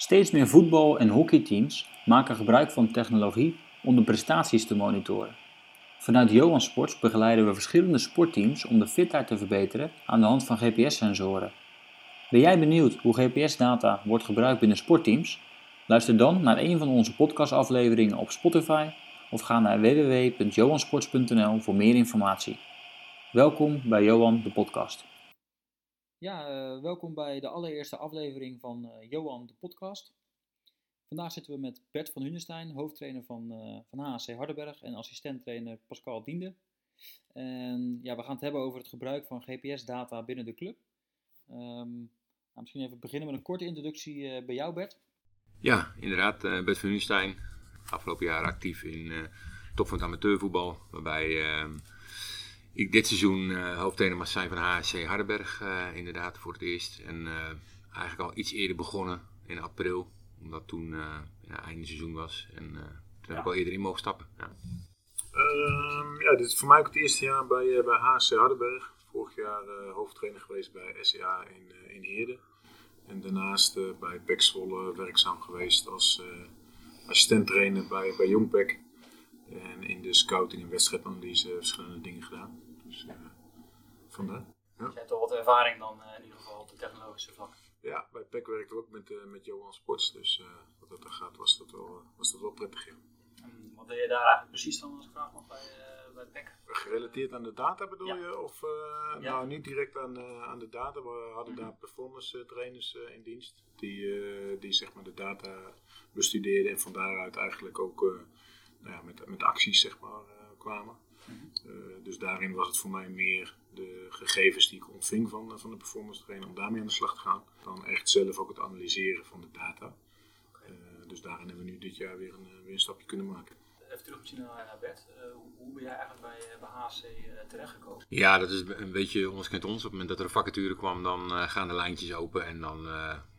Steeds meer voetbal- en hockeyteams maken gebruik van technologie om de prestaties te monitoren. Vanuit Johan Sports begeleiden we verschillende sportteams om de fitheid te verbeteren aan de hand van GPS-sensoren. Ben jij benieuwd hoe GPS-data wordt gebruikt binnen sportteams? Luister dan naar een van onze podcastafleveringen op Spotify of ga naar www.johansports.nl voor meer informatie. Welkom bij Johan de podcast. Ja, eh, welkom bij de allereerste aflevering van eh, Johan de podcast. Vandaag zitten we met Bert van Hunestein, hoofdtrainer van, eh, van HAC Hardenberg en assistenttrainer Pascal Diende. En ja, we gaan het hebben over het gebruik van GPS-data binnen de club. Ehm, nou, misschien even beginnen met een korte introductie bij jou, Bert. Ja, inderdaad. Bert van Hunestein, afgelopen jaar actief in top van het amateurvoetbal, waarbij ehm, ik dit seizoen uh, hoofdtrainer zijn van HSC Hardenberg, uh, inderdaad, voor het eerst. En uh, eigenlijk al iets eerder begonnen, in april, omdat toen ja, einde seizoen was. En toen ja. heb ik al eerder in mogen stappen. Ja. Uh, ja, dit is voor mij ook het eerste jaar bij, bij HSC Hardenberg. Vorig jaar hoofdtrainer geweest bij SCA in, in Heerden. En daarnaast bij PEC Zwolle werkzaam geweest als assistenttrainer bij, bij Jongpek. En in de scouting en wedstrijdanalyse verschillende dingen gedaan. Dus uh, vandaar. Ja. Je hebt toch wat ervaring dan uh, in ieder geval op de technologische vlak? Ja, bij PEC werkte we ook met, uh, met Johan Sports. Dus wat dat er gaat was dat wel, was dat wel prettig. Ja. En wat deed je daar eigenlijk precies dan als ik vraag nog bij, bij PEC? Gerelateerd aan de data bedoel ja. je? Of ja. nou niet direct aan, aan de data. We hadden daar performance trainers in dienst. Die, die zeg maar de data bestudeerden en van daaruit eigenlijk ook nou ja, met, met acties zeg maar, uh, kwamen. Uh, dus daarin was het voor mij meer de gegevens die ik ontving van, van de performance trainer om daarmee aan de slag te gaan. Dan echt zelf ook het analyseren van de data. Uh, dus daarin hebben we nu dit jaar weer een, weer een stapje kunnen maken. Even terug misschien naar Bert. hoe ben jij eigenlijk bij, bij HC terechtgekomen? Ja, dat is een beetje ons kent ons. Op het moment dat er een vacature kwam, dan gaan de lijntjes open en dan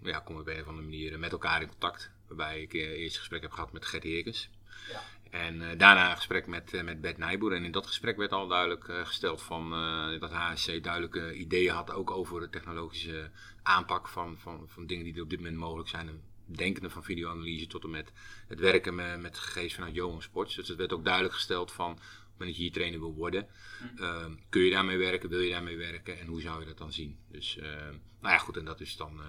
ja, kom ik op een of andere manier met elkaar in contact. Waarbij ik eerst gesprek heb gehad met Gert Heerkens. Ja. En uh, daarna een gesprek met, uh, met Bert Nijboer. En in dat gesprek werd al duidelijk uh, gesteld van, dat HSC duidelijke ideeën had ook over de technologische aanpak van, van, van dingen die er op dit moment mogelijk zijn. En denkende van videoanalyse tot en met het werken met, met gegevens vanuit Johan Sports. Dus het werd ook duidelijk gesteld van, op het moment dat je hier trainer wil worden, hm. kun je daarmee werken, wil je daarmee werken en hoe zou je dat dan zien? Dus nou ja goed, en dat is dan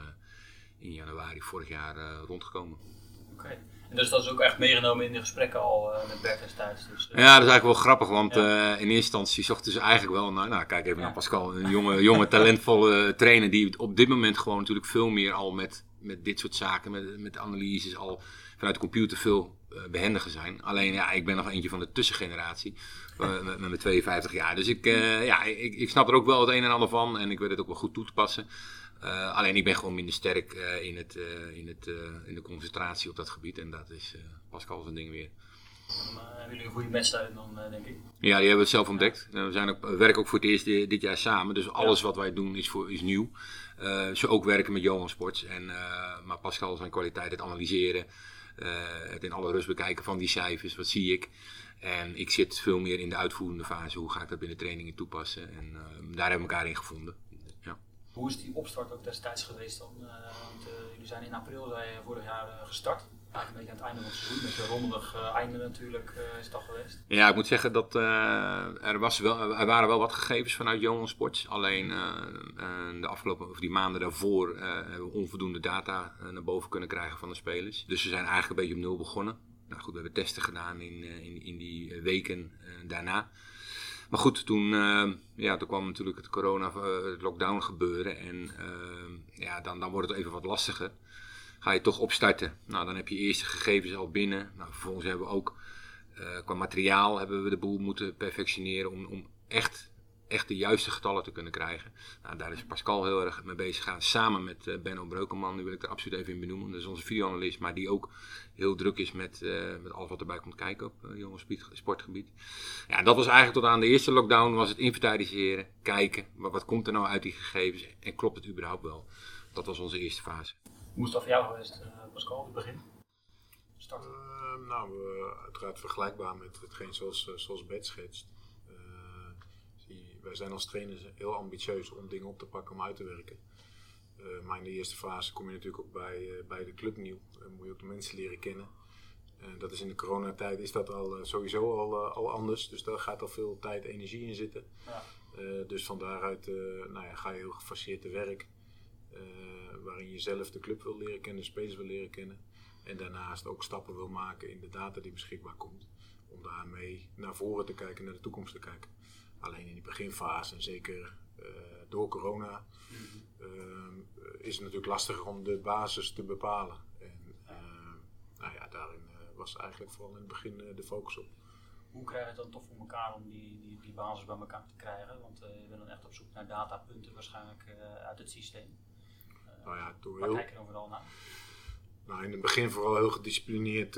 in januari vorig jaar rondgekomen. Oké. En dus dat is ook echt meegenomen in de gesprekken al uh, met Bert destijds. Dus, uh, ja, dat is eigenlijk wel grappig, want ja. uh, in eerste instantie zochten ze eigenlijk wel naar, nou kijk even ja. naar Pascal, een jonge, jonge talentvolle trainer die op dit moment gewoon natuurlijk veel meer al met, met dit soort zaken, met, met analyses al vanuit de computer veel behendiger zijn. Alleen ja, ik ben nog eentje van de tussengeneratie, met, met mijn 52 jaar. Dus ik, ja, ik, ik snap er ook wel het een en ander van en ik weet het ook wel goed toe te passen. Uh, alleen ik ben gewoon minder sterk uh, in, het, uh, in, het, in de concentratie op dat gebied. En dat is Pascal zijn ding weer. Hebben jullie een goede match dan, denk ik. Ja, die hebben we het zelf ontdekt. we, zijn ook, werken ook voor het eerst dit, dit jaar samen. Dus alles ja. wat wij doen is, voor, is nieuw. ze ook werken met Johan Sports. En, maar Pascal zijn kwaliteit, het analyseren. het in alle rust bekijken van die cijfers. Wat zie ik? En ik zit veel meer in de uitvoerende fase. Hoe ga ik dat binnen trainingen toepassen? En daar hebben we elkaar in gevonden. Hoe is die opstart ook destijds geweest dan? Uh, want, uh, jullie zijn in april zei, vorig jaar gestart. Eigenlijk een beetje aan het einde van het seizoen. Met een rommelig einde natuurlijk is dat geweest. Ja, ik moet zeggen dat er, was wel, er waren wel wat gegevens vanuit Johan Sports. Alleen de afgelopen of die maanden daarvoor hebben we onvoldoende data naar boven kunnen krijgen van de spelers. Dus we zijn eigenlijk een beetje op nul begonnen. Nou goed, we hebben testen gedaan in, in, in die weken daarna. Maar goed, toen, uh, ja, toen kwam natuurlijk het corona, uh, het lockdown gebeuren. En uh, ja, dan, dan wordt het even wat lastiger. Ga je toch opstarten. Nou, dan heb je eerste gegevens al binnen. Nou, vervolgens hebben we ook qua materiaal hebben we de boel moeten perfectioneren om, om echt echt de juiste getallen te kunnen krijgen. Nou, daar is Pascal heel erg mee bezig gegaan. Samen met uh, Benno Breukelman, die wil ik er absoluut even in benoemen. Dat is onze videoanalist, maar die ook heel druk is met, uh, met alles wat erbij komt kijken op uh, jongens sportgebied. Ja, dat was eigenlijk tot aan de eerste lockdown, was het inventariseren, kijken, wat, wat komt er nou uit die gegevens en klopt het überhaupt wel. Dat was onze eerste fase. Hoe is dat voor jou geweest, Pascal, het begin? Start. nou, uiteraard vergelijkbaar met hetgeen zoals, zoals Bert schetst wij zijn als trainers heel ambitieus om dingen op te pakken, om uit te werken. maar in de eerste fase kom je natuurlijk ook bij, bij de club nieuw. Dan moet je ook de mensen leren kennen. dat is in de coronatijd is dat al sowieso al, al anders. Dus daar gaat al veel tijd en energie in zitten. Ja. dus van daaruit nou ja, ga je heel gefaseerd te werk. waarin je zelf de club wil leren kennen, de spelers wil leren kennen. En daarnaast ook stappen wil maken in de data die beschikbaar komt. Om daarmee naar voren te kijken, naar de toekomst te kijken. Alleen in die beginfase, en zeker uh, door corona, uh, is het natuurlijk lastiger om de basis te bepalen. En uh, nou ja, daarin was eigenlijk vooral in het begin de focus op. Hoe krijg je het dan toch voor elkaar om die, die, die basis bij elkaar te krijgen? Want je bent dan echt op zoek naar datapunten waarschijnlijk uit het systeem. nou ja, door waar kijk je dan vooral naar? Nou, in het begin vooral heel gedisciplineerd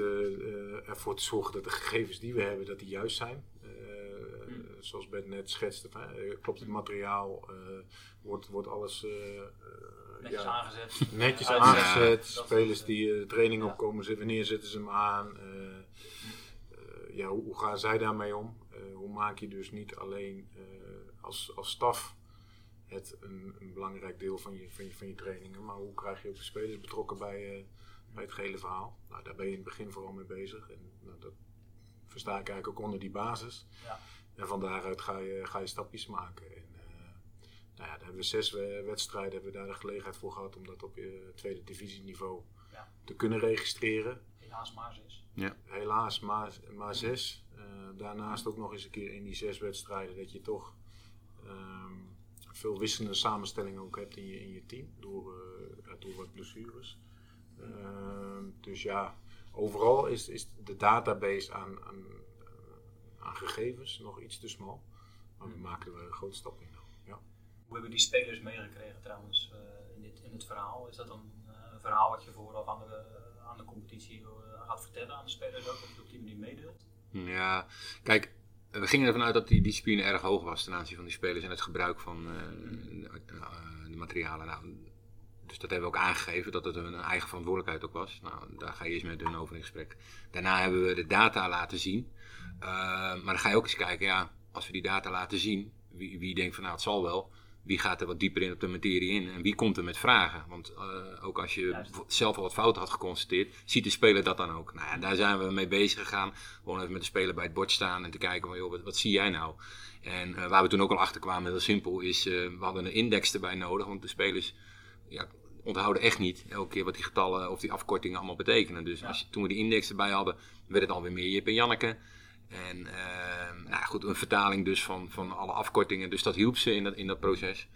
ervoor te zorgen dat de gegevens die we hebben, dat die juist zijn. Uh, Zoals Ben net schetste, klopt het materiaal, wordt, wordt alles netjes ja, aangezet. Netjes aangezet, spelers die training ja. opkomen, wanneer zetten ze hem aan? ja, hoe, hoe, gaan zij daarmee om? hoe maak je dus niet alleen als, als staf het een, een, belangrijk deel van je, van, je, van je trainingen, maar hoe krijg je ook de spelers betrokken bij bij het gehele verhaal. Nou, daar ben je in het begin vooral mee bezig. En nou, dat versta ik eigenlijk ook onder die basis. Ja. En van daaruit ga je, ga je stapjes maken. En, uh, nou ja, daar hebben we zes wedstrijden hebben we daar de gelegenheid voor gehad om dat op je tweede divisieniveau ja. te kunnen registreren. Helaas maar zes. Ja. Helaas maar, maar zes. Uh, daarnaast ook nog eens een keer in die zes wedstrijden dat je toch um, veel wisselende samenstellingen ook hebt in je, in je team door, uh, door wat blessures. Ehm, dus ja, overal is, is de database aan, aan, eh, aan gegevens nog iets te smal. Maar we maken er een grote stap in. Ja. Hoe hebben die spelers meegekregen trouwens uh, in, dit, in het verhaal? Is dat een, uh, een verhaal wat je vooraf aan de, aan de competitie gaat vertellen aan de spelers ook, dat je op die manier meedeelt? Ja, kijk, we gingen ervan uit dat die discipline erg hoog was ten aanzien van die spelers en het gebruik van de materialen. Nou, dus dat hebben we ook aangegeven, dat het een eigen verantwoordelijkheid ook was. Nou, daar ga je eerst met hun over in gesprek. Daarna hebben we de data laten zien. Uh, maar dan ga je ook eens kijken, ja, als we die data laten zien, wie, wie denkt van nou het zal wel, wie gaat er wat dieper in op de materie in en wie komt er met vragen. Want uh, ook als je zelf al wat fouten had geconstateerd, ziet de speler dat dan ook. Nou ja, daar zijn we mee bezig gegaan. Gewoon even met de speler bij het bord staan en te kijken van joh, wat, wat zie jij nou? En uh, waar we toen ook al achter kwamen, heel simpel, is we hadden een index erbij nodig, want de spelers ja, onthouden echt niet elke keer wat die getallen of die afkortingen allemaal betekenen. Dus als je, toen we die index erbij hadden, werd het alweer meer Jip en Janneke. En uh, nou goed, een vertaling dus van, van alle afkortingen. Dus dat hielp ze in dat, in dat proces.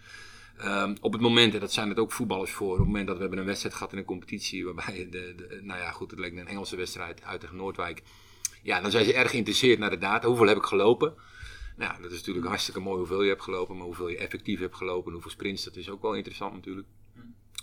Um, op het moment, en dat zijn het ook voetballers voor, op het moment dat we hebben een wedstrijd gehad in een competitie waarbij, de, de nou ja goed, het leek een Engelse wedstrijd uit tegen Noordwijk. Ja, dan zijn ze erg geïnteresseerd naar de data. Hoeveel heb ik gelopen? Nou, dat is natuurlijk hartstikke mooi hoeveel je hebt gelopen, maar hoeveel je effectief hebt gelopen, hoeveel sprints, dat is ook wel interessant natuurlijk.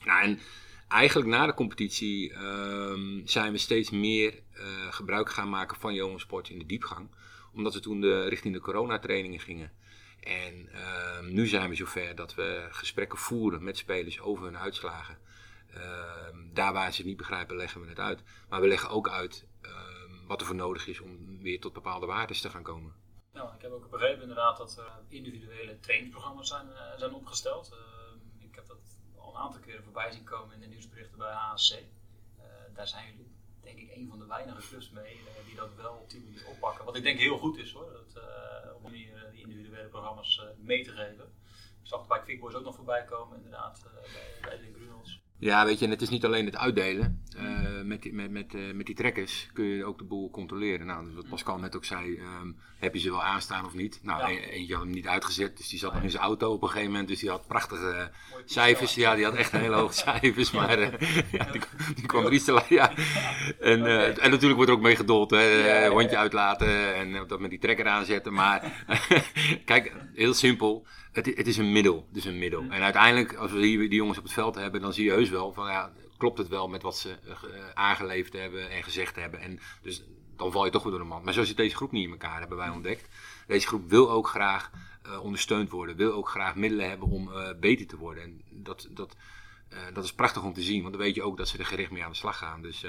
Nou, en eigenlijk na de competitie um, zijn we steeds meer uh, gebruik gaan maken van jongensport in de diepgang. Omdat we toen de, richting de coronatrainingen gingen. En uh, nu zijn we zover dat we gesprekken voeren met spelers over hun uitslagen. Uh, daar waar ze het niet begrijpen, leggen we het uit. Maar we leggen ook uit ehm, wat er voor nodig is om weer tot bepaalde waarden te gaan komen. Nou, ik heb ook begrepen inderdaad dat er individuele trainingsprogramma's zijn, eh, zijn opgesteld. Ehm, ik heb dat een aantal keren voorbij zien komen in de nieuwsberichten bij HSC. Eh, daar zijn jullie een van de weinige clubs mee uh, die dat wel op die manier oppakken. Wat ik denk heel goed is hoor, dat, uh, om die, die, individuele programma's mee te geven. Ik zag het bij Quick Boys ook nog voorbij komen inderdaad, bij, bij de Grunels. Ja, weet je, en het is niet alleen het uitdelen. Uh, met, die, met, met, uh, met die trekkers kun je ook de boel controleren. Nou, wat Pascal net ook zei, um, heb je ze wel aanstaan of niet? Nou, ja. E eentje had hem niet uitgezet, dus die zat nog in zijn auto op een gegeven moment. Dus die had prachtige uh, cijfers. Ja, die had echt een hele hoge cijfers, maar ja, die, die kwam er iets te ja. En, okay. en natuurlijk wordt er ook mee gedold, hè. Ja, hondje uitlaten en dat met die trekker aanzetten. Maar kijk, heel simpel het, het, is een middel. Het is een middel. En uiteindelijk, als we die jongens op het veld hebben, dan zie je heus wel van ja, klopt het wel met wat ze uh, aangeleefd hebben en gezegd hebben. En dus dan val je toch weer door de man. Maar zo zit deze groep niet in elkaar, hebben wij ontdekt. Deze groep wil ook graag uh, ondersteund worden, wil ook graag middelen hebben om uh, beter te worden. En dat, dat, dat is prachtig om te zien, want dan weet je ook dat ze er gericht mee aan de slag gaan. Dus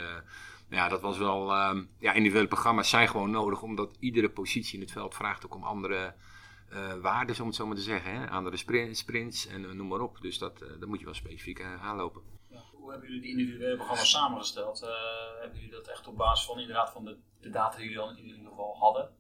ja, dat was wel. Uh, ja, individuele programma's zijn gewoon nodig, omdat iedere positie in het veld vraagt ook om andere waardes, om het zo maar te zeggen. Hè? Andere sprints en noem maar op. Dus dat, dat moet je wel specifiek aanlopen. Ja, hoe hebben jullie die individuele programma's samengesteld? hebben jullie dat echt op basis van inderdaad van de, de data die jullie dan in ieder geval hadden,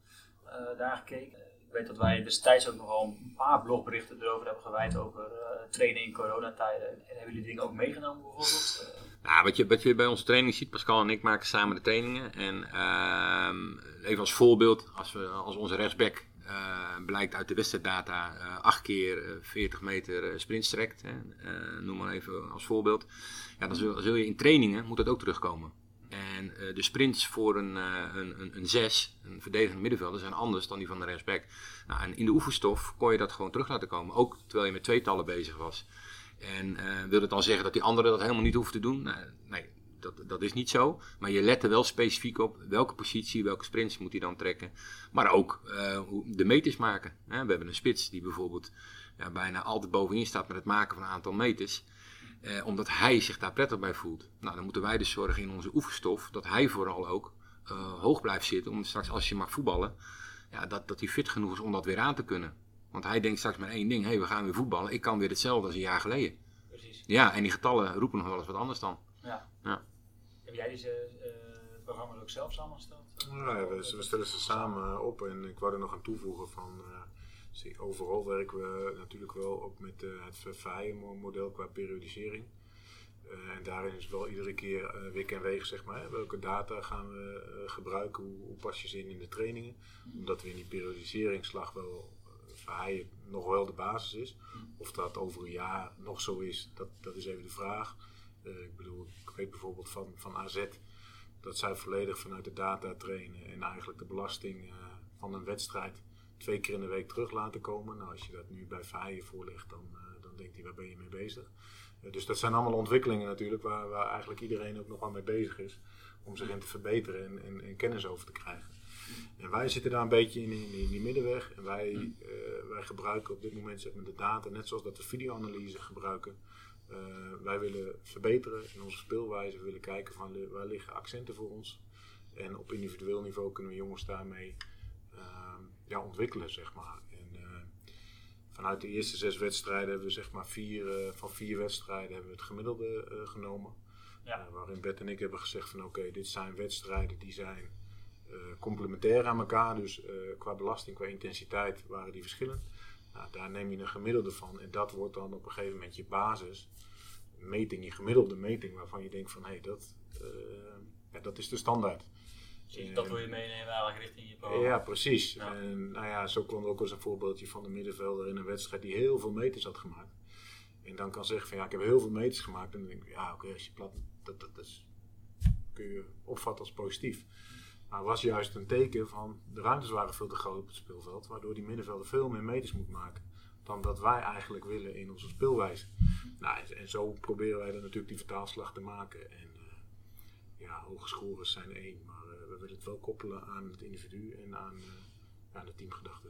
daar gekeken? Ik weet dat wij destijds ook nogal een paar blogberichten erover hebben gewijd over uh, trainen in coronatijden. En hebben jullie dingen ook meegenomen bijvoorbeeld? Nou, wat, je, wat je bij onze training ziet, Pascal en ik maken samen de trainingen. En uh, even als voorbeeld, als, we, als onze rechtsback blijkt uit de wedstrijddata uh, acht keer 40 meter sprint trekt, noem maar even als voorbeeld. Ja, dan zul, je in trainingen, moet dat ook terugkomen. En de sprints voor een, een, een, een 6, een verdedigende middenvelder, zijn anders dan die van de rechtsback. Nou, en in de oefenstof kon je dat gewoon terug laten komen, ook terwijl je met tweetallen bezig was. En wil het dan zeggen dat die anderen dat helemaal niet hoeven te doen? Nou, nee, dat, dat is niet zo. Maar je let er wel specifiek op welke positie, welke sprints moet hij dan trekken. Maar ook uh, de meters maken. Hè? We hebben een spits die bijvoorbeeld ja, bijna altijd bovenin staat met het maken van een aantal meters. Eh, omdat hij zich daar prettig bij voelt. Nou, dan moeten wij dus zorgen in onze oefenstof dat hij vooral ook uh, hoog blijft zitten. Om straks als je mag voetballen, ja, dat, dat hij fit genoeg is om dat weer aan te kunnen. Want hij denkt straks maar één ding: hé, hey, we gaan weer voetballen. Ik kan weer hetzelfde als een jaar geleden. Precies. Ja, en die getallen roepen nog wel eens wat anders dan. Ja. ja. Heb jij deze uh, programma's ook zelf samengesteld? Ja, we, we, stellen ze samen op en ik wou er nog aan toevoegen van. Uh, overal werken we natuurlijk wel ook met uh, het VAI-model qua periodisering. Uh, en daarin is wel iedere keer uh, wik en weeg, zeg maar. Hè, welke data gaan we uh, gebruiken? Hoe, hoe, pas je ze in in de trainingen? Omdat we in die periodiseringsslag wel hij nog wel de basis is. Of dat over een jaar nog zo is, dat, dat is even de vraag. Uh, ik bedoel, ik weet bijvoorbeeld van, van AZ dat zij volledig vanuit de data trainen en eigenlijk de belasting uh, van een wedstrijd twee keer in de week terug laten komen. Nou, als je dat nu bij Verheijen voorlegt, dan, uh, dan denkt hij, waar ben je mee bezig? dus dat zijn allemaal ontwikkelingen natuurlijk waar, waar eigenlijk iedereen ook nog aan mee bezig is om zich in te verbeteren en, en, en kennis over te krijgen. En wij zitten daar een beetje in, in, in die middenweg. En wij, uh, wij gebruiken op dit moment zeg maar, de data, net zoals dat we videoanalyse gebruiken. Uh, wij willen verbeteren in onze speelwijze. We willen kijken van waar liggen accenten voor ons. En op individueel niveau kunnen we jongens daarmee uh, ja, ontwikkelen, zeg maar. En vanuit de eerste zes wedstrijden hebben we zeg maar vier, van vier wedstrijden hebben we het gemiddelde genomen. Ja. waarin Bert en ik hebben gezegd van oké, dit zijn wedstrijden die zijn complementair aan elkaar. Dus qua belasting, qua intensiteit waren die verschillen. Nou, daar neem je een gemiddelde van en dat wordt dan op een gegeven moment je basis. Meting, je gemiddelde meting waarvan je denkt van hé, hey, dat, uh, ja, dat is de standaard. Precies, dat wil je meenemen eigenlijk richting je programma. Ja, precies. Ja. En nou ja, zo kwam ook eens een voorbeeldje van de middenvelder in een wedstrijd die heel veel meters had gemaakt. En dan kan zeggen van ja, ik heb heel veel meters gemaakt. En dan denk ik, ja oké, okay, als je plat, dat, dat, dat is, kun je opvatten als positief. Maar was juist een teken van de ruimtes waren veel te groot op het speelveld, waardoor die middenvelder veel meer meters moet maken dan dat wij eigenlijk willen in onze speelwijze. Nou, en zo proberen wij dan natuurlijk die vertaalslag te maken. En uh, ja, hoge zijn één, maar uh, we willen het wel koppelen aan het individu en aan, uh, aan de teamgedachte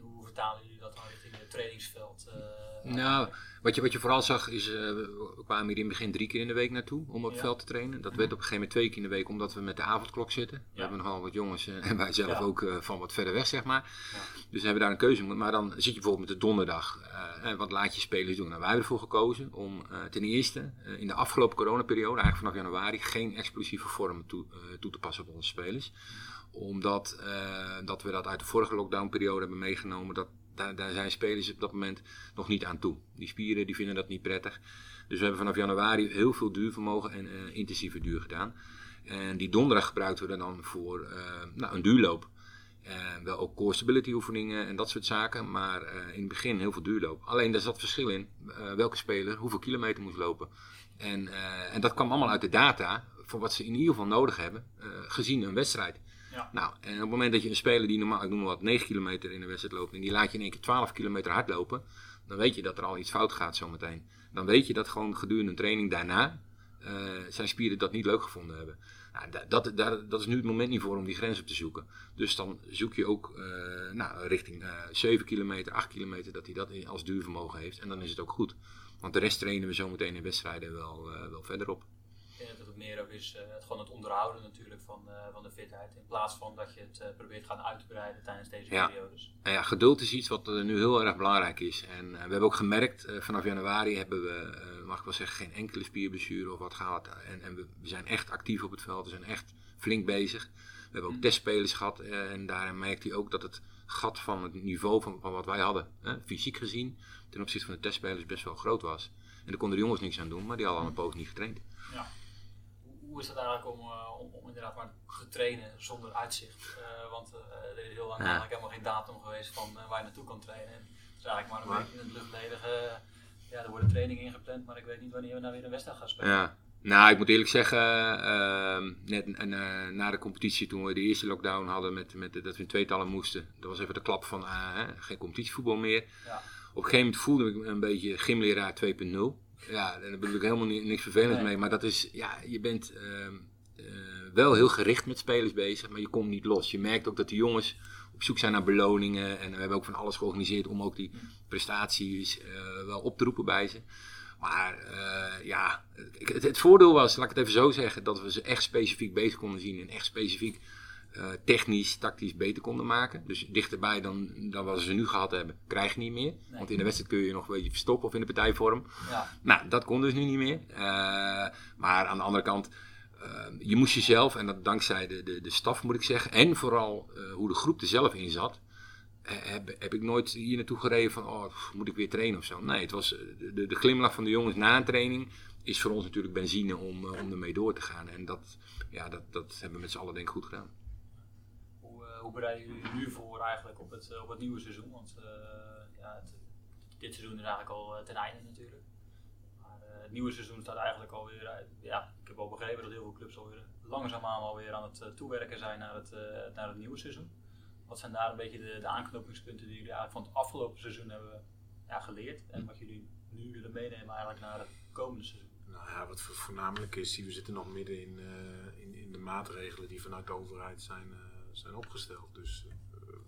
hoe vertalen jullie dat dan richting het trainingsveld? Uh, nou, wat je, wat je vooral zag is, uh, we kwamen hier in het begin drie keer in de week naartoe om op het veld te trainen. Dat werd op een gegeven moment twee keer in de week omdat we met de avondklok zitten. We hebben nogal wat jongens uh, en wij zelf ook van wat verder weg, zeg maar. Dus we hebben daar een keuze. Maar dan zit je bijvoorbeeld met de donderdag, wat laat je spelers doen? Nou, wij hebben ervoor gekozen om ten eerste in de afgelopen coronaperiode, eigenlijk vanaf januari, geen explosieve vormen toe, toe te passen op onze spelers omdat uh, dat we dat uit de vorige lockdownperiode hebben meegenomen. Dat, daar, daar, zijn spelers op dat moment nog niet aan toe. Die spieren die vinden dat niet prettig. Dus we hebben vanaf januari heel veel duurvermogen en uh, intensieve duur gedaan. En die donderdag gebruikten we dan voor uh, nou, een duurloop. wel ook core stability oefeningen en dat soort zaken. Maar in het begin heel veel duurloop. Alleen daar zat verschil in welke speler hoeveel kilometer moest lopen. En, en dat kwam allemaal uit de data voor wat ze in ieder geval nodig hebben gezien een wedstrijd. Nou, en op het moment dat je een speler die normaal, ik noem maar wat, 9 kilometer in de wedstrijd loopt en die laat je in één keer 12 kilometer hard lopen, dan weet je dat er al iets fout gaat zometeen. Dan weet je dat gewoon gedurende een training daarna uh, zijn spieren dat niet leuk gevonden hebben. Nou, dat, dat, dat, is nu het moment niet voor om die grens op te zoeken. Dus dan zoek je ook uh, nou, richting uh, 7 kilometer, 8 kilometer, dat hij dat als duurvermogen heeft. En dan is het ook goed. Want de rest trainen we zometeen in wedstrijden wel, wel verder op. Ik denk dat het meer ook is uh, het, gewoon het onderhouden natuurlijk van, uh, van de fitheid. In plaats van dat je het probeert gaan uitbreiden tijdens deze ja. periodes. ja, geduld is iets wat nu heel erg belangrijk is. En we hebben ook gemerkt, vanaf januari hebben we, mag ik wel zeggen, geen enkele spierblessure of wat gehad. En, en we, we, zijn echt actief op het veld, we zijn echt flink bezig. We hebben ook mm. testspelers gehad en daarin merkte hij ook dat het gat van het niveau van, van wat wij hadden, hè, fysiek gezien, ten opzichte van de testspelers best wel groot was. En daar konden de jongens niks aan doen, maar die hadden al een poos niet getraind. Hoe is het eigenlijk om, uh, om, om, inderdaad maar te trainen zonder uitzicht? Uh, want uh, er is heel lang ja. eigenlijk helemaal geen datum geweest van waar je naartoe kan trainen. En het is eigenlijk maar een beetje in het luchtledige. ja, er worden trainingen ingepland, maar ik weet niet wanneer we nou weer een wedstrijd gaan spelen. Ja. Nou, ik moet eerlijk zeggen, uh, net uh, na de competitie, toen we de eerste lockdown hadden, met, met, dat we in tweetallen moesten, dat was even de klap van uh, geen competitievoetbal meer. Ja. Op een gegeven moment voelde ik me een beetje gymleraar 2.0. Ja, en daar bedoel ik helemaal niks vervelends mee, maar dat is, ja, je bent ehm, eh, wel heel gericht met spelers bezig, maar je komt niet los. Je merkt ook dat de jongens op zoek zijn naar beloningen en we hebben ook van alles georganiseerd om ook die prestaties wel op te roepen bij ze. Maar uh, ja, het, het, voordeel was, laat ik het even zo zeggen, dat we ze echt specifiek bezig konden zien en echt specifiek uh, technisch, tactisch beter konden maken. Dus dichterbij dan, dan wat ze nu gehad hebben, krijg je niet meer. Want in de wedstrijd kun je nog een beetje verstoppen of in de partijvorm. Ja. Nou, dat kon dus nu niet meer. Uh, maar aan de andere kant, je moest jezelf, en dat dankzij de, de, de staf moet ik zeggen, en vooral hoe de groep er zelf in zat, heb, heb ik nooit hier naartoe gereden van, oh, moet ik weer trainen of zo. Nee, het was de, de glimlach van de jongens na een training is voor ons natuurlijk benzine om, om ermee door te gaan. En dat, ja, dat, dat hebben we met z'n allen denk ik goed gedaan. Hoe, uh, hoe bereiden jullie nu voor eigenlijk op het, op het nieuwe seizoen? Want uh, ja, het, dit seizoen is eigenlijk al ten einde natuurlijk. Maar het nieuwe seizoen staat eigenlijk alweer, ja, ik heb al begrepen dat heel veel clubs alweer langzaamaan alweer aan het toewerken zijn naar het, naar het nieuwe seizoen. Wat zijn daar een beetje de, de aanknopingspunten die jullie eigenlijk van het afgelopen seizoen hebben ja, geleerd? En wat jullie nu willen meenemen eigenlijk naar het komende seizoen? Nou ja, wat voornamelijk is, we zitten nog midden in, in, in, de maatregelen die vanuit de overheid zijn, zijn opgesteld. Dus uh,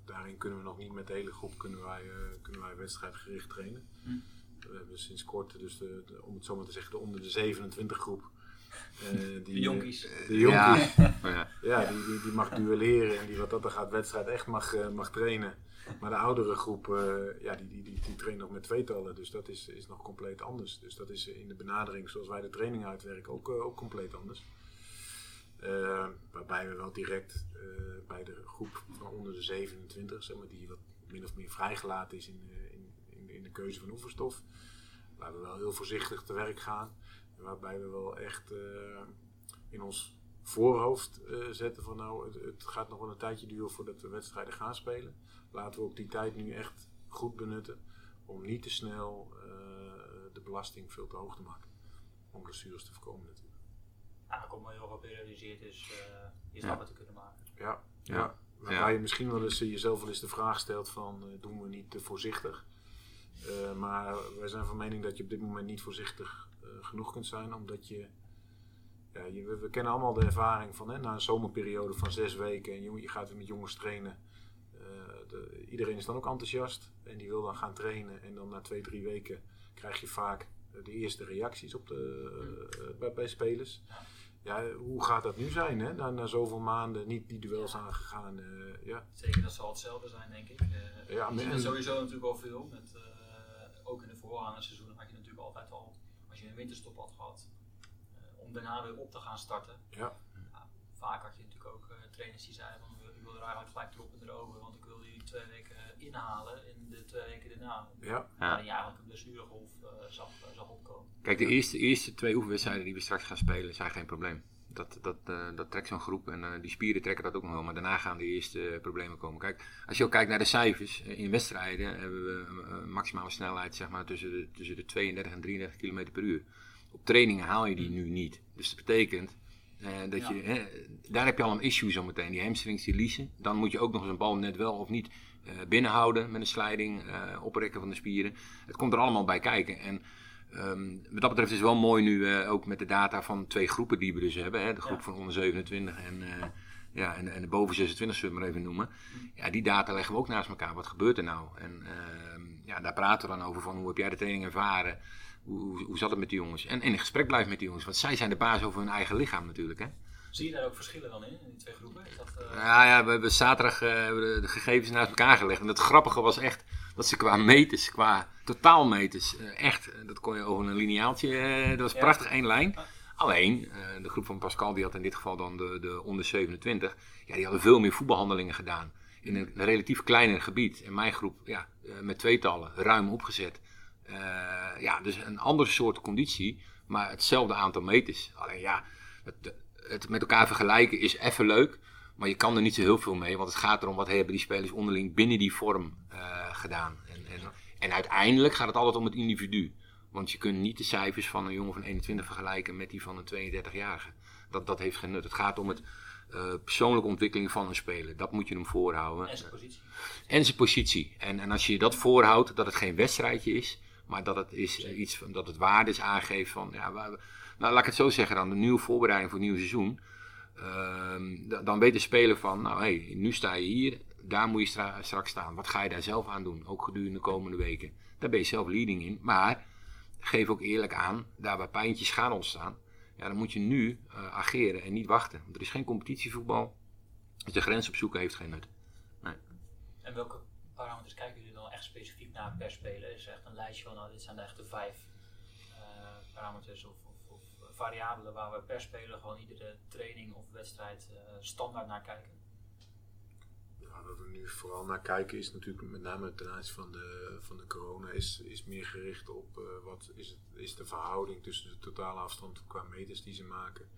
daarin kunnen we nog niet met de hele groep kunnen wij, kunnen wij wedstrijdgericht trainen. Hm. We hebben sinds kort, dus de, de, om het zo maar te zeggen, de onder de 27 groep uh, die, de jonkies. de jonkies. Ja, ja die, die, die, mag duelleren en die wat dat er gaat wedstrijd echt mag, uh, mag trainen. Maar de oudere groep, uh, ja, die, die, die, die traint nog met tweetallen. Dus dat is, is nog compleet anders. Dus dat is in de benadering zoals wij de training uitwerken ook, ook compleet anders. Waarbij we wel direct bij de groep van onder de 27, zeg maar, die wat min of meer vrijgelaten is in, in, in, in de keuze van oefenstof, waar we wel heel voorzichtig te werk gaan. Waarbij we wel echt in ons voorhoofd zetten van nou, het, het, gaat nog wel een tijdje duren voordat we wedstrijden gaan spelen. Laten we ook die tijd nu echt goed benutten om niet te snel de belasting veel te hoog te maken. Om blessures te voorkomen natuurlijk. Eigenlijk om heel geperiodiseerd is je stappen ja. te kunnen maken. Ja, ja. ja. waarbij je misschien wel eens jezelf wel eens de vraag stelt van doen we niet te voorzichtig. maar wij zijn van mening dat je op dit moment niet voorzichtig eh, genoeg kunt zijn, omdat je, ja, je we, kennen allemaal de ervaring van hè, na een zomerperiode van zes weken en je, je gaat weer met jongens trainen. Uh, de, iedereen is dan ook enthousiast en die wil dan gaan trainen en dan na twee, drie weken krijg je vaak eh, de eerste reacties op de, bij, bij, spelers. Ja, hoe gaat dat nu zijn, hè? Na, na zoveel maanden niet die duels aangegaan? Uh, ja. Zeker, dat zal hetzelfde zijn, denk ik. Uh, ja, en, sowieso natuurlijk al veel. Met, uh, ook in de voorgaande seizoenen had je natuurlijk altijd al als je een winterstop had gehad, om daarna weer op te gaan starten. Ja. Vaak had je natuurlijk ook uh, trainers die zeiden van ik wil er eigenlijk gelijk erop en erover, want ik wil die twee weken inhalen in de twee weken daarna. Ja. Waar je eigenlijk een blessuregolf uh, zag, zag opkomen. Kijk, de eerste, eerste twee oefenwedstrijden die we straks gaan spelen zijn geen probleem. Dat, dat, uh, dat trekt zo'n groep en uh, die spieren trekken dat ook nog wel. Maar daarna gaan de eerste problemen komen. Kijk, als je ook kijkt naar de cijfers. in wedstrijden hebben we een maximale snelheid zeg maar, tussen, de, tussen de 32 en 33 km per uur. Op trainingen haal je die nu niet. Dus dat betekent uh, dat je, hè, daar heb je al een issue zometeen. Die hamstrings die leasen. Dan moet je ook nog eens een bal net wel of niet binnenhouden met een sliding, oprekken van de spieren. Het komt er allemaal bij kijken. En Um, wat dat betreft is het wel mooi nu uh, ook met de data van twee groepen die we dus hebben. Hè, de groep van onder 27 en, uh, ja, en, en, de boven 26 zullen we maar even noemen. Ja, die data leggen we ook naast elkaar. Wat gebeurt er nou? En uh, ja, daar praten we dan over van hoe heb jij de training ervaren? Hoe, zat het met die jongens? En, in gesprek blijven met die jongens, want zij zijn de baas over hun eigen lichaam natuurlijk. Hè? Zie je daar ook verschillen dan in, in die twee groepen? Is dat, uh... Ja, ja, we hebben zaterdag uh, de, de, gegevens naast elkaar gelegd. En het grappige was echt dat ze qua meters, qua totaalmeters, uh, echt, dat kon je over een lineaaltje, dat was prachtig één lijn. Alleen, de groep van Pascal, die had in dit geval dan de, de onder 27, ja, die hadden veel meer voetbalhandelingen gedaan. In een, een relatief kleiner gebied. En mijn groep, ja, met tweetallen, ruim opgezet. Ja, dus een andere soort conditie, maar hetzelfde aantal meters. Alleen ja, het, het met elkaar vergelijken is even leuk. Maar je kan er niet zo heel veel mee. Want het gaat erom wat hebben die spelers onderling binnen die vorm uh, gedaan. En, en, en, uiteindelijk gaat het altijd om het individu. Want je kunt niet de cijfers van een jongen van 21 vergelijken met die van een 32-jarige. Dat, dat heeft geen nut. Het gaat om het uh, persoonlijke ontwikkeling van een speler. Dat moet je hem voorhouden. En zijn positie. En zijn positie. En, en als je dat voorhoudt, dat het geen wedstrijdje is. Maar dat het, is, iets, dat het waardes aangeeft van... Ja, waar, nou, laat ik het zo zeggen dan, de nieuwe voorbereiding voor het nieuwe seizoen. Uh, dan weet de speler van, nou hé, hey, nu sta je hier, daar moet je stra straks staan. Wat ga je daar zelf aan doen, ook gedurende de komende weken? Daar ben je zelf leading in, maar geef ook eerlijk aan, daar waar pijntjes gaan ontstaan, ja, dan moet je nu uh, ageren en niet wachten. Want er is geen competitievoetbal, dus de grens opzoeken heeft geen nut. Nee. En welke parameters kijken jullie echt specifiek naar per speler? Is echt een lijstje van, nou dit zijn de echte vijf uh, parameters of variabelen waar we per speler gewoon iedere training of wedstrijd uh, standaard naar kijken? Ja, wat we nu vooral naar kijken is natuurlijk met name ten aanzien van de, van de corona is, is meer gericht op uh, wat is, het, is de verhouding tussen de totale afstand qua meters die ze maken.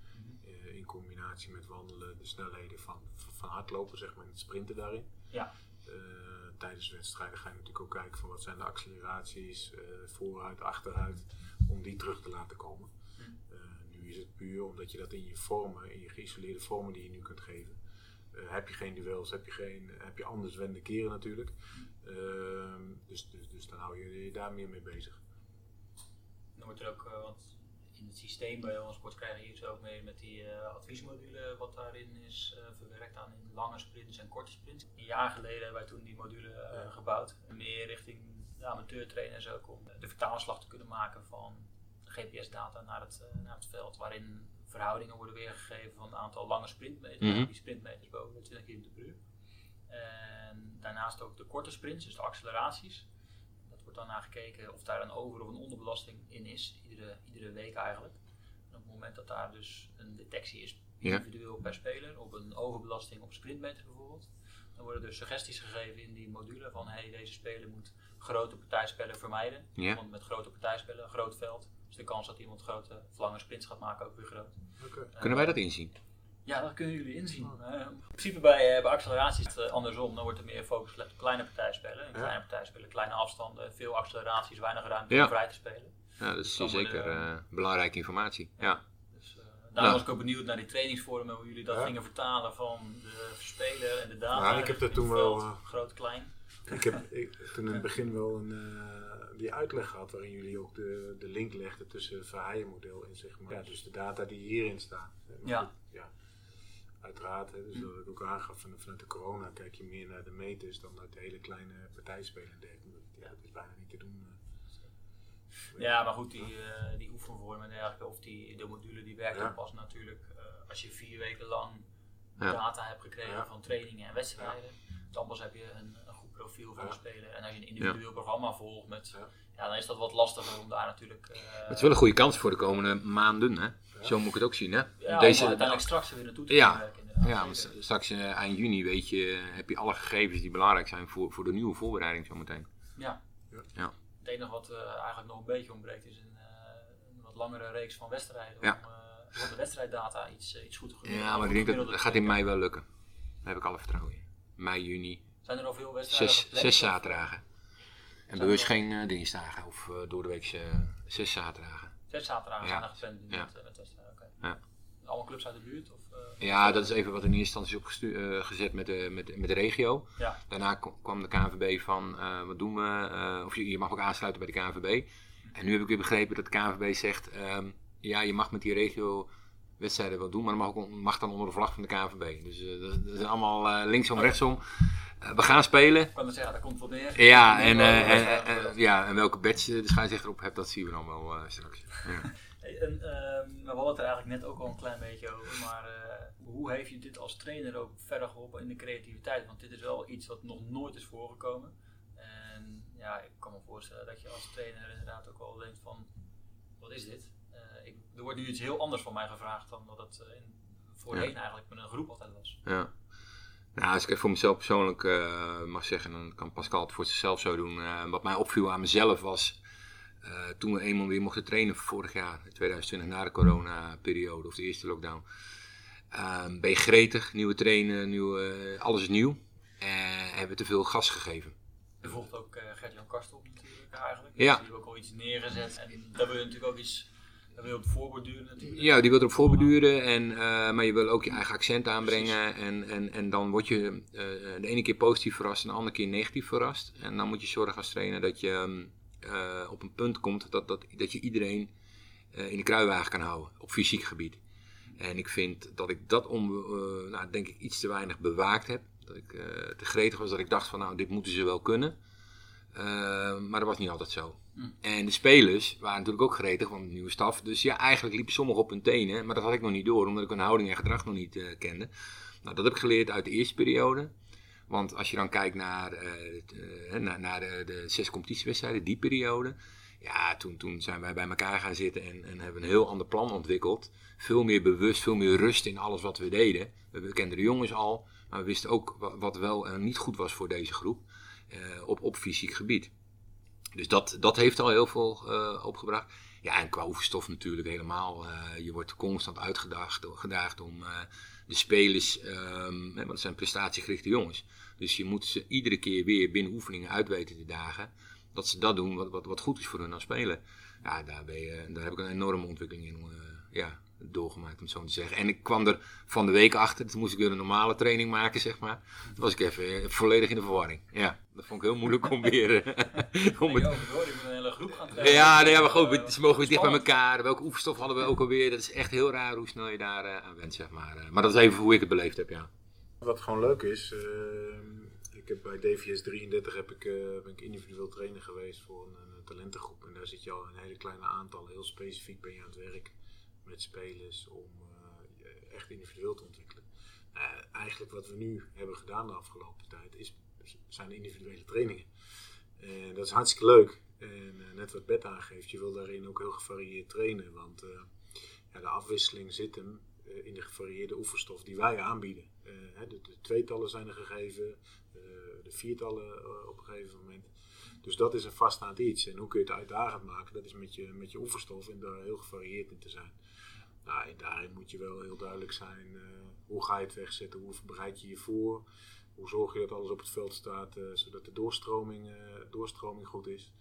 Uh, in combinatie met wandelen, de snelheden van, van hardlopen, zeg maar, en het sprinten daarin. Ja. Tijdens wedstrijden ga je natuurlijk ook kijken van wat zijn de acceleraties, vooruit, achteruit, om die terug te laten komen is het puur omdat je dat in je vormen, in je geïsoleerde vormen die je nu kunt geven. Uh, heb je geen duels, heb je, geen, heb je anders wende keren natuurlijk. Uh, dus, dus, dus dan hou je je daar meer mee bezig. Dan wordt er ook, want in het systeem bij ons sport krijgen je ook mee met die uh, adviesmodule wat daarin is verwerkt aan in lange sprints en korte sprints. Een jaar geleden hebben wij toen die module ja. gebouwd. Meer richting de amateurtrainers ook om de vertaalslag te kunnen maken van GPS-data naar het, naar het veld, waarin verhoudingen worden weergegeven van een aantal lange sprintmeters, mm -hmm. die sprintmeters boven de 20 km per uur. En daarnaast ook de korte sprints, dus de acceleraties. Wordt dan naar gekeken of daar een over- of een onderbelasting in is, iedere, iedere week eigenlijk. En op het moment dat daar dus een detectie is, individueel per speler, op een overbelasting op sprintmeter bijvoorbeeld, dan worden er suggesties gegeven in die module van hey, deze speler moet grote partijspellen vermijden. Ja. Want met grote partijspellen, groot veld, is de kans dat iemand grote of lange sprints gaat maken ook weer groot. Okay. Uh, Kunnen wij dat inzien? Ja, dat kunnen jullie inzien. Uh, in principe bij, uh, bij acceleraties is het andersom. Dan wordt er meer focus gelegd op kleine partijspellen. En kleine partijspellen, kleine afstanden, veel acceleraties, weinig ruimte ja. om vrij te spelen. Ja, dat is dus zeker de, belangrijke informatie. Ja. Dus, daarom was ik ook benieuwd naar die trainingsvormen, hoe jullie dat ja. gingen vertalen van de speler en de data. Nou, ik heb dat toen wel. groot, klein. Ik heb ik, toen in het begin wel een, uh, die uitleg gehad waarin jullie ook de, de link legden tussen het Verheijen-model en zeg maar, ja, dus de data die hierin staan. Ja. Goed, ja. Uiteraard, hè, dus dat ik ook aangaf van, vanuit de corona kijk je meer naar de meters dan naar de hele kleine partijspelen. Ja, dat is bijna niet te doen. Uh. Ja, maar goed, die, uh, die oefenvormen en dergelijke, of die, de module die werkt ja. pas natuurlijk als je vier weken lang ja. data hebt gekregen ja. van trainingen en wedstrijden. Dan pas heb je een, profiel van de speler. En als je een individueel ja. programma volgt, met, ja. dan is dat wat lastiger om daar natuurlijk... Uh, het is wel een goede kans voor de komende maanden, hè? Zo moet ik het ook zien, hè? Ja, Deze, om uiteindelijk straks weer naartoe te ja. werken. Ja, want straks uh, eind juni weet je, heb je alle gegevens die belangrijk zijn voor, voor de nieuwe voorbereiding zometeen. Ja. ja. Het enige wat uh, eigenlijk nog een beetje ontbreekt is een, een wat langere reeks van wedstrijden. Ja. Om, om de wedstrijddata iets, iets goed te gebruiken. Ja, maar ik denk dat dat gaat in mei wel lukken. Daar heb ik alle vertrouwen in. Mei, juni. Zijn er al veel wedstrijden? Zes, zes zaterdagen. En bewust geen uh, dinsdagen of uh, door de week uh, zes zaterdagen. Zes zaterdagen zijn er gepland ja. Okay. Allemaal clubs uit de buurt? Of, ja, dat is even wat in eerste instantie is gezet met de, met, met de regio. Ja. Daarna kwam de KNVB van wat doen we? of je, je, mag ook aansluiten bij de KNVB. En nu heb ik weer begrepen dat de KNVB zegt, um, ja, je mag met die regio wedstrijden wil doen, maar dat mag, ook, mag dan onder de vlag van de KNVB. Dus uh, dat, dat, is allemaal linksom, rechtsom. we gaan spelen. Ik kan zeggen, daar komt wat neer. Ja, en, en, ja, en welke badge de scheidsrechter op hebt, dat zien we dan wel straks. Ja. Hey, en, we hadden het er eigenlijk net ook al een klein beetje over, maar hoe heeft je dit als trainer ook verder geholpen in de creativiteit? Want dit is wel iets wat nog nooit is voorgekomen. En ja, ik kan me voorstellen dat je als trainer inderdaad ook wel denkt van, wat is dit? Er wordt nu iets heel anders van mij gevraagd dan dat het uh, in, voorheen eigenlijk met een groep altijd was. Ja. Nou, als ik even voor mezelf persoonlijk uh, mag zeggen, dan kan Pascal het voor zichzelf zo doen. wat mij opviel aan mezelf was, toen we eenmaal weer mochten trainen vorig jaar, 2020, na de corona-periode of de eerste lockdown. Ehm, ben je gretig, nieuwe trainen, nieuwe, alles is nieuw. En hebben te veel gas gegeven. Er volgt ook Gert-Jan Kastel natuurlijk eigenlijk. Ja. Die heeft ook al iets neergezet. En daar wil je natuurlijk ook iets, daar wil je op voorborduren natuurlijk. Ja, die wil erop voorborduren. En, uh, maar je wil ook je eigen accent aanbrengen. En, en, en dan word je uh, de ene keer positief verrast en de andere keer negatief verrast. En dan moet je zorgen als trainer dat je um, op een punt komt dat, dat, dat je iedereen in de kruiwagen kan houden op fysiek gebied. En ik vind dat ik dat om, nou, denk ik iets te weinig bewaakt heb. Dat ik te gretig was dat ik dacht van nou, dit moeten ze wel kunnen. Uh, maar dat was niet altijd zo. Hm. En de spelers waren natuurlijk ook gretig, want de nieuwe staf. Dus ja, eigenlijk liepen sommigen op hun tenen. Maar dat had ik nog niet door, omdat ik hun houding en gedrag nog niet uh, kende. Nou, dat heb ik geleerd uit de eerste periode. Want als je dan kijkt naar, naar, naar de, de, zes competitiewedstrijden, die periode. Ja, toen, toen zijn wij bij elkaar gaan zitten en, en hebben een heel ander plan ontwikkeld. Veel meer bewust, veel meer rust in alles wat we deden. We kenden de jongens al. Maar we wisten ook wat wel en niet goed was voor deze groep op, op fysiek gebied. Dus dat, dat heeft al heel veel uh, opgebracht. Ja, en qua oefenstof natuurlijk helemaal. Uh, je wordt constant uitgedaagd gedaagd om de spelers, um, want het zijn prestatiegerichte jongens. Dus je moet ze iedere keer weer binnen oefeningen uit weten te dagen. Dat ze dat doen wat, wat, wat goed is voor hun als spelen. Ja, daar, ben je, daar heb ik een enorme ontwikkeling in ja, doorgemaakt, om het zo te zeggen. En ik kwam er van de week achter, toen moest ik weer een normale training maken, zeg maar. Toen was ik even eh, volledig in de verwarring. Ja, dat vond ik heel moeilijk om weer... Eh, om het... een hele groep gaan trainen. Ja, nee, maar goed, ze mogen weer dicht bij elkaar. Welke oefenstof hadden we ook alweer? Dat is echt heel raar hoe snel je daar uh, aan bent, zeg maar. maar dat is even hoe ik het beleefd heb, ja. Wat gewoon leuk is, uh, ik heb bij DVS 33 heb ik, uh, ben ik individueel trainer geweest voor een, een, talentengroep. En daar zit je al een hele kleine aantal, heel specifiek ben je aan het werk met spelers om uh, echt individueel te ontwikkelen. Uh, eigenlijk wat we nu hebben gedaan de afgelopen tijd is, zijn individuele trainingen. En dat is hartstikke leuk. En uh, net wat Bert aangeeft, je wil daarin ook heel gevarieerd trainen. Want ja, de afwisseling zit hem in de gevarieerde oefenstof die wij aanbieden. De, de, tweetallen zijn er gegeven, de viertallen op een gegeven moment. Dus dat is een vaststaand iets. En hoe kun je het uitdagend maken? Dat is met je, met je oefenstof en daar heel gevarieerd in te zijn. Nou, daarin moet je wel heel duidelijk zijn. Uh, hoe ga je het wegzetten? Hoe bereid je je voor? Hoe zorg je dat alles op het veld staat, uh, zodat de doorstroming, uh, doorstroming goed is?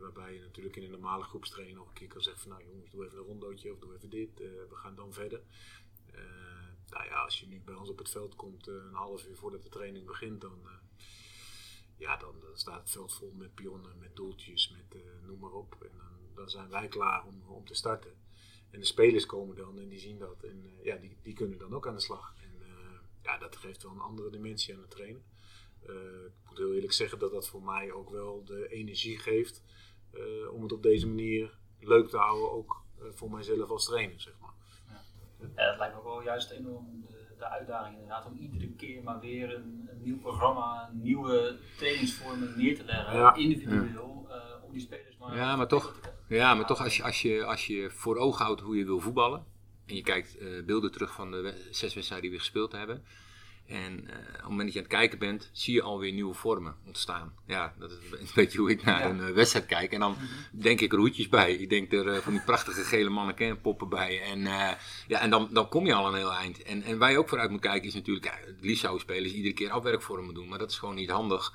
waarbij je natuurlijk in een normale groepstraining nog een keer kan zeggen van nou jongens, doe even een rondootje of doe even dit. we gaan dan verder. nou ja, als je nu bij ons op het veld komt een half uur voordat de training begint, dan, ja, dan, dan, staat het veld vol met pionnen, met doeltjes, met noem maar op. En dan, dan zijn wij klaar om, om te starten. En de spelers komen dan en die zien dat. En uh, ja, die, die kunnen dan ook aan de slag. En uh, ja, dat geeft wel een andere dimensie aan het trainen. Uh, ik moet heel eerlijk zeggen dat dat voor mij ook wel de energie geeft om het op deze manier leuk te houden, ook voor mijzelf als trainer, zeg maar. Ja. ja, dat lijkt me ook wel juist enorm de, de uitdaging inderdaad, om iedere keer maar weer een, een nieuw programma, nieuwe trainingsvormen neer te leggen, ja. individueel, om die spelers maar... Ja, maar toch... Ja, maar toch als je, als, je, als je voor ogen houdt hoe je wil voetballen. En je kijkt uh, beelden terug van de zes wedstrijden die we gespeeld hebben. En uh, op het moment dat je aan het kijken bent, zie je alweer nieuwe vormen ontstaan. Ja, dat is een beetje hoe ik naar ja. een uh, wedstrijd kijk. En dan denk ik er hoedjes bij. Ik denk er van die prachtige gele mannen poppen bij. En, ja, en dan, dan kom je al een heel eind. En, en waar je ook vooruit moet kijken is natuurlijk, ja, het liefst zouden spelers iedere keer afwerkvormen doen. Maar dat is gewoon niet handig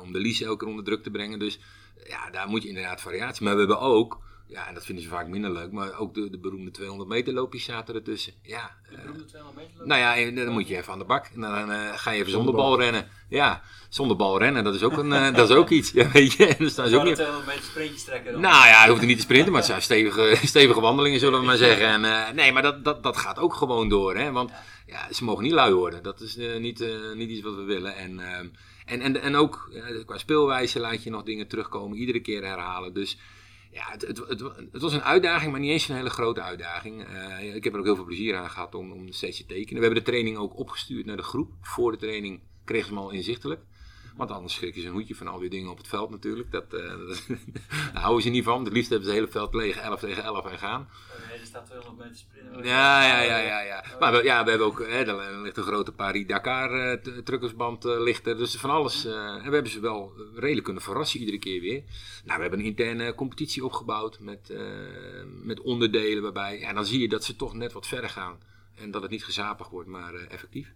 om de lies elke keer onder druk te brengen. Dus ja, daar moet je inderdaad variatie. Maar we hebben ook Ja, en dat vinden ze vaak minder leuk. Maar ook de, de beroemde 200 meter loopjes zaten ertussen. Ja, De beroemde 200 meter loop? nou ja, en dan moet je even aan de bak. En dan eh, ga je even zonder bal rennen. Ja, zonder bal rennen, dat is ook, een, eh, dat is ook iets. Ja, weet je. En dan staan ze ook niet... de 200 meter sprintjes trekken dan? Nou ja, je hoeft er niet te sprinten, maar het zijn stevige, stevige wandelingen, zullen we maar zeggen. En, eh, nee, maar dat, dat, dat gaat ook gewoon door. Hè? Want ja, ze mogen niet lui worden. Dat is eh, niet, eh, niet iets wat we willen. En, ehm, en, en, en ook eh, qua speelwijze laat je nog dingen terugkomen, iedere keer herhalen. Dus ja, het, het, het, was een uitdaging, maar niet eens een hele grote uitdaging. Eh, ik heb er ook heel veel plezier aan gehad om, om steeds te tekenen. We hebben de training ook opgestuurd naar de groep. Voor de training kregen ze hem al inzichtelijk. Want anders schrikken ze een hoedje van al die dingen op het veld natuurlijk. Dat, eh, daar houden ze niet van. Het liefst hebben ze het hele veld leeg, 11 tegen 11 en gaan. Nee, er staat 200 meter sprinten. Ja, ja, ja, ja. ja. Maar we, ja, we hebben ook, hè, er ligt een grote Paris-Dakar t- truckersband ligt er. Dus van alles. eh, en we hebben ze wel redelijk kunnen verrassen iedere keer weer. Nou, we hebben een interne competitie opgebouwd met, eh, met onderdelen waarbij. En dan zie je dat ze toch net wat verder gaan. En dat het niet gezapig wordt, maar effectief.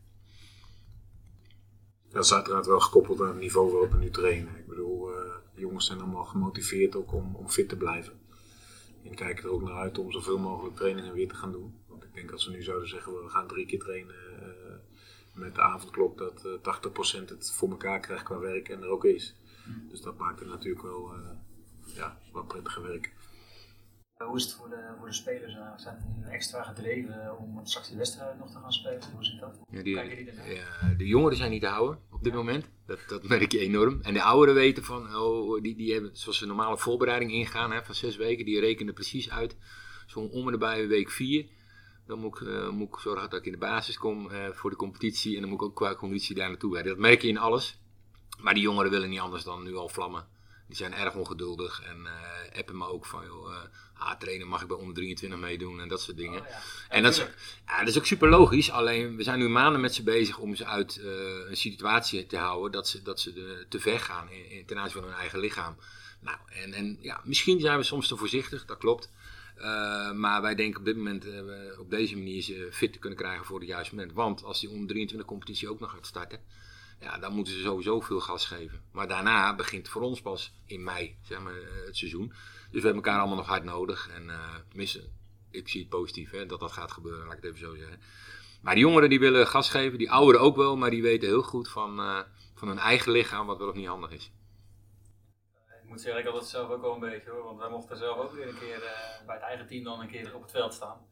Dat is uiteraard wel gekoppeld aan het niveau waarop we nu trainen. Ik bedoel, eh, de jongens zijn allemaal gemotiveerd ook om, om fit te blijven. En kijken er ook naar uit om zoveel mogelijk trainingen weer te gaan doen. Want ik denk als we nu zouden zeggen, we gaan drie keer trainen eh, met de avondklok, dat eh 80% het voor elkaar krijgt qua werk en er ook is. Dus dat maakt het natuurlijk wel, eh ja, wel prettiger werk. Hoe is het voor de, voor de spelers? nou? Zijn die extra gedreven om straks die wedstrijd nog te gaan spelen? Hoe zit dat? Ja, die, ja, de jongeren zijn niet te houden op dit moment. Dat, dat merk je enorm. En de ouderen weten van, oh, die, die hebben, zoals ze normale voorbereiding ingaan hè, van zes weken, die rekenen precies uit. Zo'n om en nabij week vier. Dan moet ik, eh, moet ik zorgen dat ik in de basis kom eh, voor de competitie. En dan moet ik ook qua conditie daar naartoe. Dat merk je in alles. Maar die jongeren willen niet anders dan nu al vlammen. Die zijn erg ongeduldig en eh, appen me ook van, joh, ah, trainen mag ik bij onder 23 meedoen en dat soort dingen. Oh, ja. En dat is, ja, dat is ook super logisch. Alleen we zijn nu maanden met ze bezig om ze uit eh, een situatie te houden dat ze, dat ze de, te ver gaan in, in, ten aanzien van hun eigen lichaam. Nou, en, en ja, misschien zijn we soms te voorzichtig, dat klopt. Maar wij denken op dit moment we op deze manier ze fit te kunnen krijgen voor het juiste moment. Want als die onder 23 competitie ook nog gaat starten, ja, dan moeten ze sowieso veel gas geven. Maar daarna begint voor ons pas in mei zeg maar, eh, het seizoen. Dus we hebben elkaar allemaal nog hard nodig. En eh tenminste, ik zie het positief hè, dat dat gaat gebeuren, laat ik het even zo zeggen. Maar die jongeren die willen gas geven, die ouderen ook wel, maar die weten heel goed van, eh, van hun eigen lichaam wat wel of niet handig is. Ik moet zeggen, ik had het zelf ook wel een beetje hoor. Want wij mochten zelf ook weer een keer bij het eigen team dan een keer op het veld staan.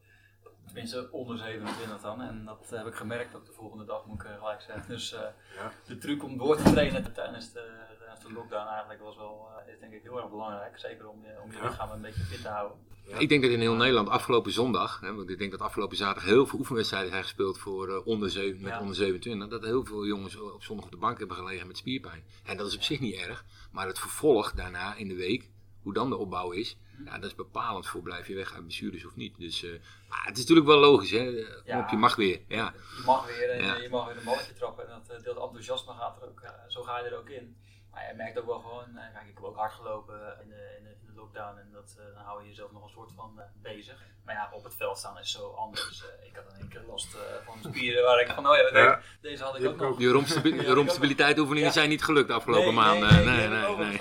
Tenminste onder 27 dan. En dat heb ik gemerkt ook de volgende dag, moet ik gelijk zeggen. Dus eh, Ja. de truc om door te trainen tijdens de, tijdens de lockdown eigenlijk was wel, eh, is denk ik heel erg belangrijk. Zeker om je, om je Ja. lichaam een beetje fit te houden. Ik denk dat in heel Nederland afgelopen zondag, hè, want ik denk dat afgelopen zaterdag heel veel oefenwedstrijden zijn gespeeld voor eh, onder zeven, met Ja. onder 27. Dat heel veel jongens op zondag op de bank hebben gelegen met spierpijn. En dat is op zich niet erg, maar het vervolg daarna in de week, hoe dan de opbouw is, ja, dat is bepalend voor blijf je weg uit blessures of niet. Dus eh, maar het is natuurlijk wel logisch, hè? Eh, Ja. Op je mag weer. Ja. Je mag weer en Ja. je mag weer een balletje trappen. En dat, eh, dat enthousiasme gaat er ook, eh, zo ga je er ook in. Maar je merkt ook wel gewoon, eh, kijk, ik heb ook hard gelopen in de, in de lockdown en dat, eh, dan hou je jezelf nog een soort van eh, bezig. Maar ja, op het veld staan is zo anders. Eh, ik had in één keer last van spieren waar ik van, oh ja, Ja. deze had ik ook nog. Die rompstabi- Ja, zijn niet gelukt de afgelopen maanden. Nee, nee, Nee, nee.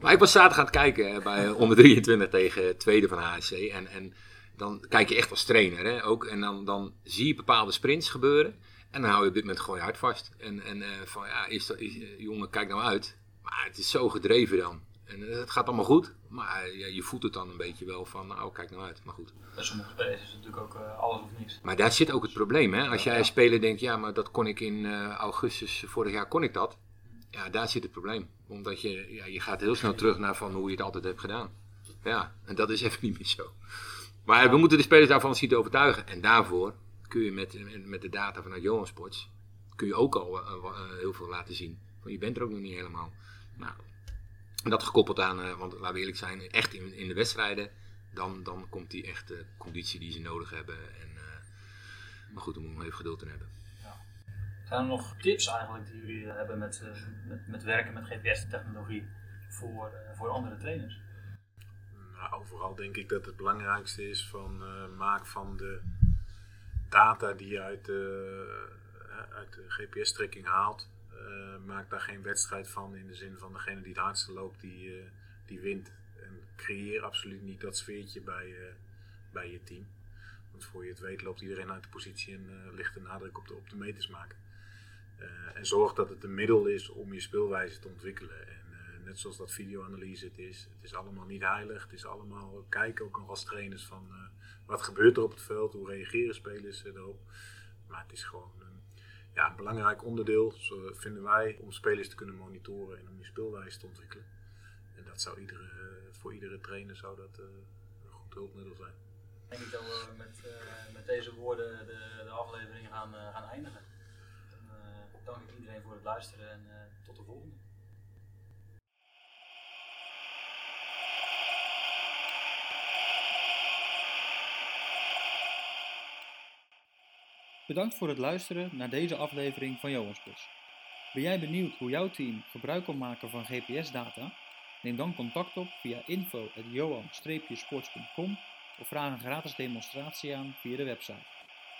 Maar ik was zaterdag aan het kijken bij onder 23 tegen tweede van HSC. En, en dan kijk je echt als trainer. Hè, ook, en dan, dan zie je bepaalde sprints gebeuren. En dan hou je op dit moment gewoon je hart vast. En, en van ja, is dat, is, jongen, kijk nou uit. Maar het is zo gedreven dan. En eh, het gaat allemaal goed. Maar eh, ja, je voelt het dan een beetje wel van, nou, kijk nou uit. Maar goed. Bij sommige spelers is het natuurlijk ook eh, alles of niks. Maar daar zit ook het probleem. Hè? Als jij Ja. als speler denkt, ja, maar dat kon ik in augustus vorig jaar, kon ik dat. Ja, daar zit het probleem. Omdat je, ja, je gaat heel snel terug naar van hoe je het altijd hebt gedaan. Ja, en dat is even niet meer zo. Maar we moeten de spelers daarvan zien te overtuigen. En daarvoor kun je met, met de data vanuit Johan Sports, kun je ook al heel veel laten zien. Want je bent er ook nog niet helemaal. Nou, dat gekoppeld aan, eh, want laten we eerlijk zijn, echt in, in de wedstrijden, dan, dan komt die echte conditie die ze nodig hebben. En, eh, maar goed, daar moet je nog even geduld in hebben. Zijn er nog tips eigenlijk die jullie eh, hebben met, eh, met, met werken met GPS-technologie voor, voor andere trainers? Nou, overal denk ik dat het belangrijkste is van eh, maak van de data die je uit, de uit de GPS-trekking haalt, maak daar geen wedstrijd van in de zin van degene die het hardste loopt, die, eh, die wint. En creëer absoluut niet dat sfeertje bij, bij je team. Want voor je het weet loopt iedereen uit de positie en ligt de nadruk op de, op de meters maken. en zorg dat het een middel is om je speelwijze te ontwikkelen. En net zoals dat videoanalyse het is. Het is allemaal niet heilig. Het is allemaal kijken ook nog als trainers van wat gebeurt er op het veld, hoe reageren spelers erop. Maar het is gewoon ja, een belangrijk onderdeel, vinden wij, om spelers te kunnen monitoren en om je speelwijze te ontwikkelen. En dat zou iedere, voor iedere trainer zou dat uh, een goed hulpmiddel zijn. Ik denk dat we met, uh, met deze woorden de, de aflevering gaan, gaan eindigen. Dan dank ik iedereen voor het luisteren en tot de volgende. Bedankt voor het luisteren naar deze aflevering van Johanspos. Ben jij benieuwd hoe jouw team gebruik kan maken van GPS-data? Neem dan contact op via info.johan-sports.com of vraag een gratis demonstratie aan via de website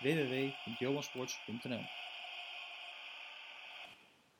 www.johansports.nl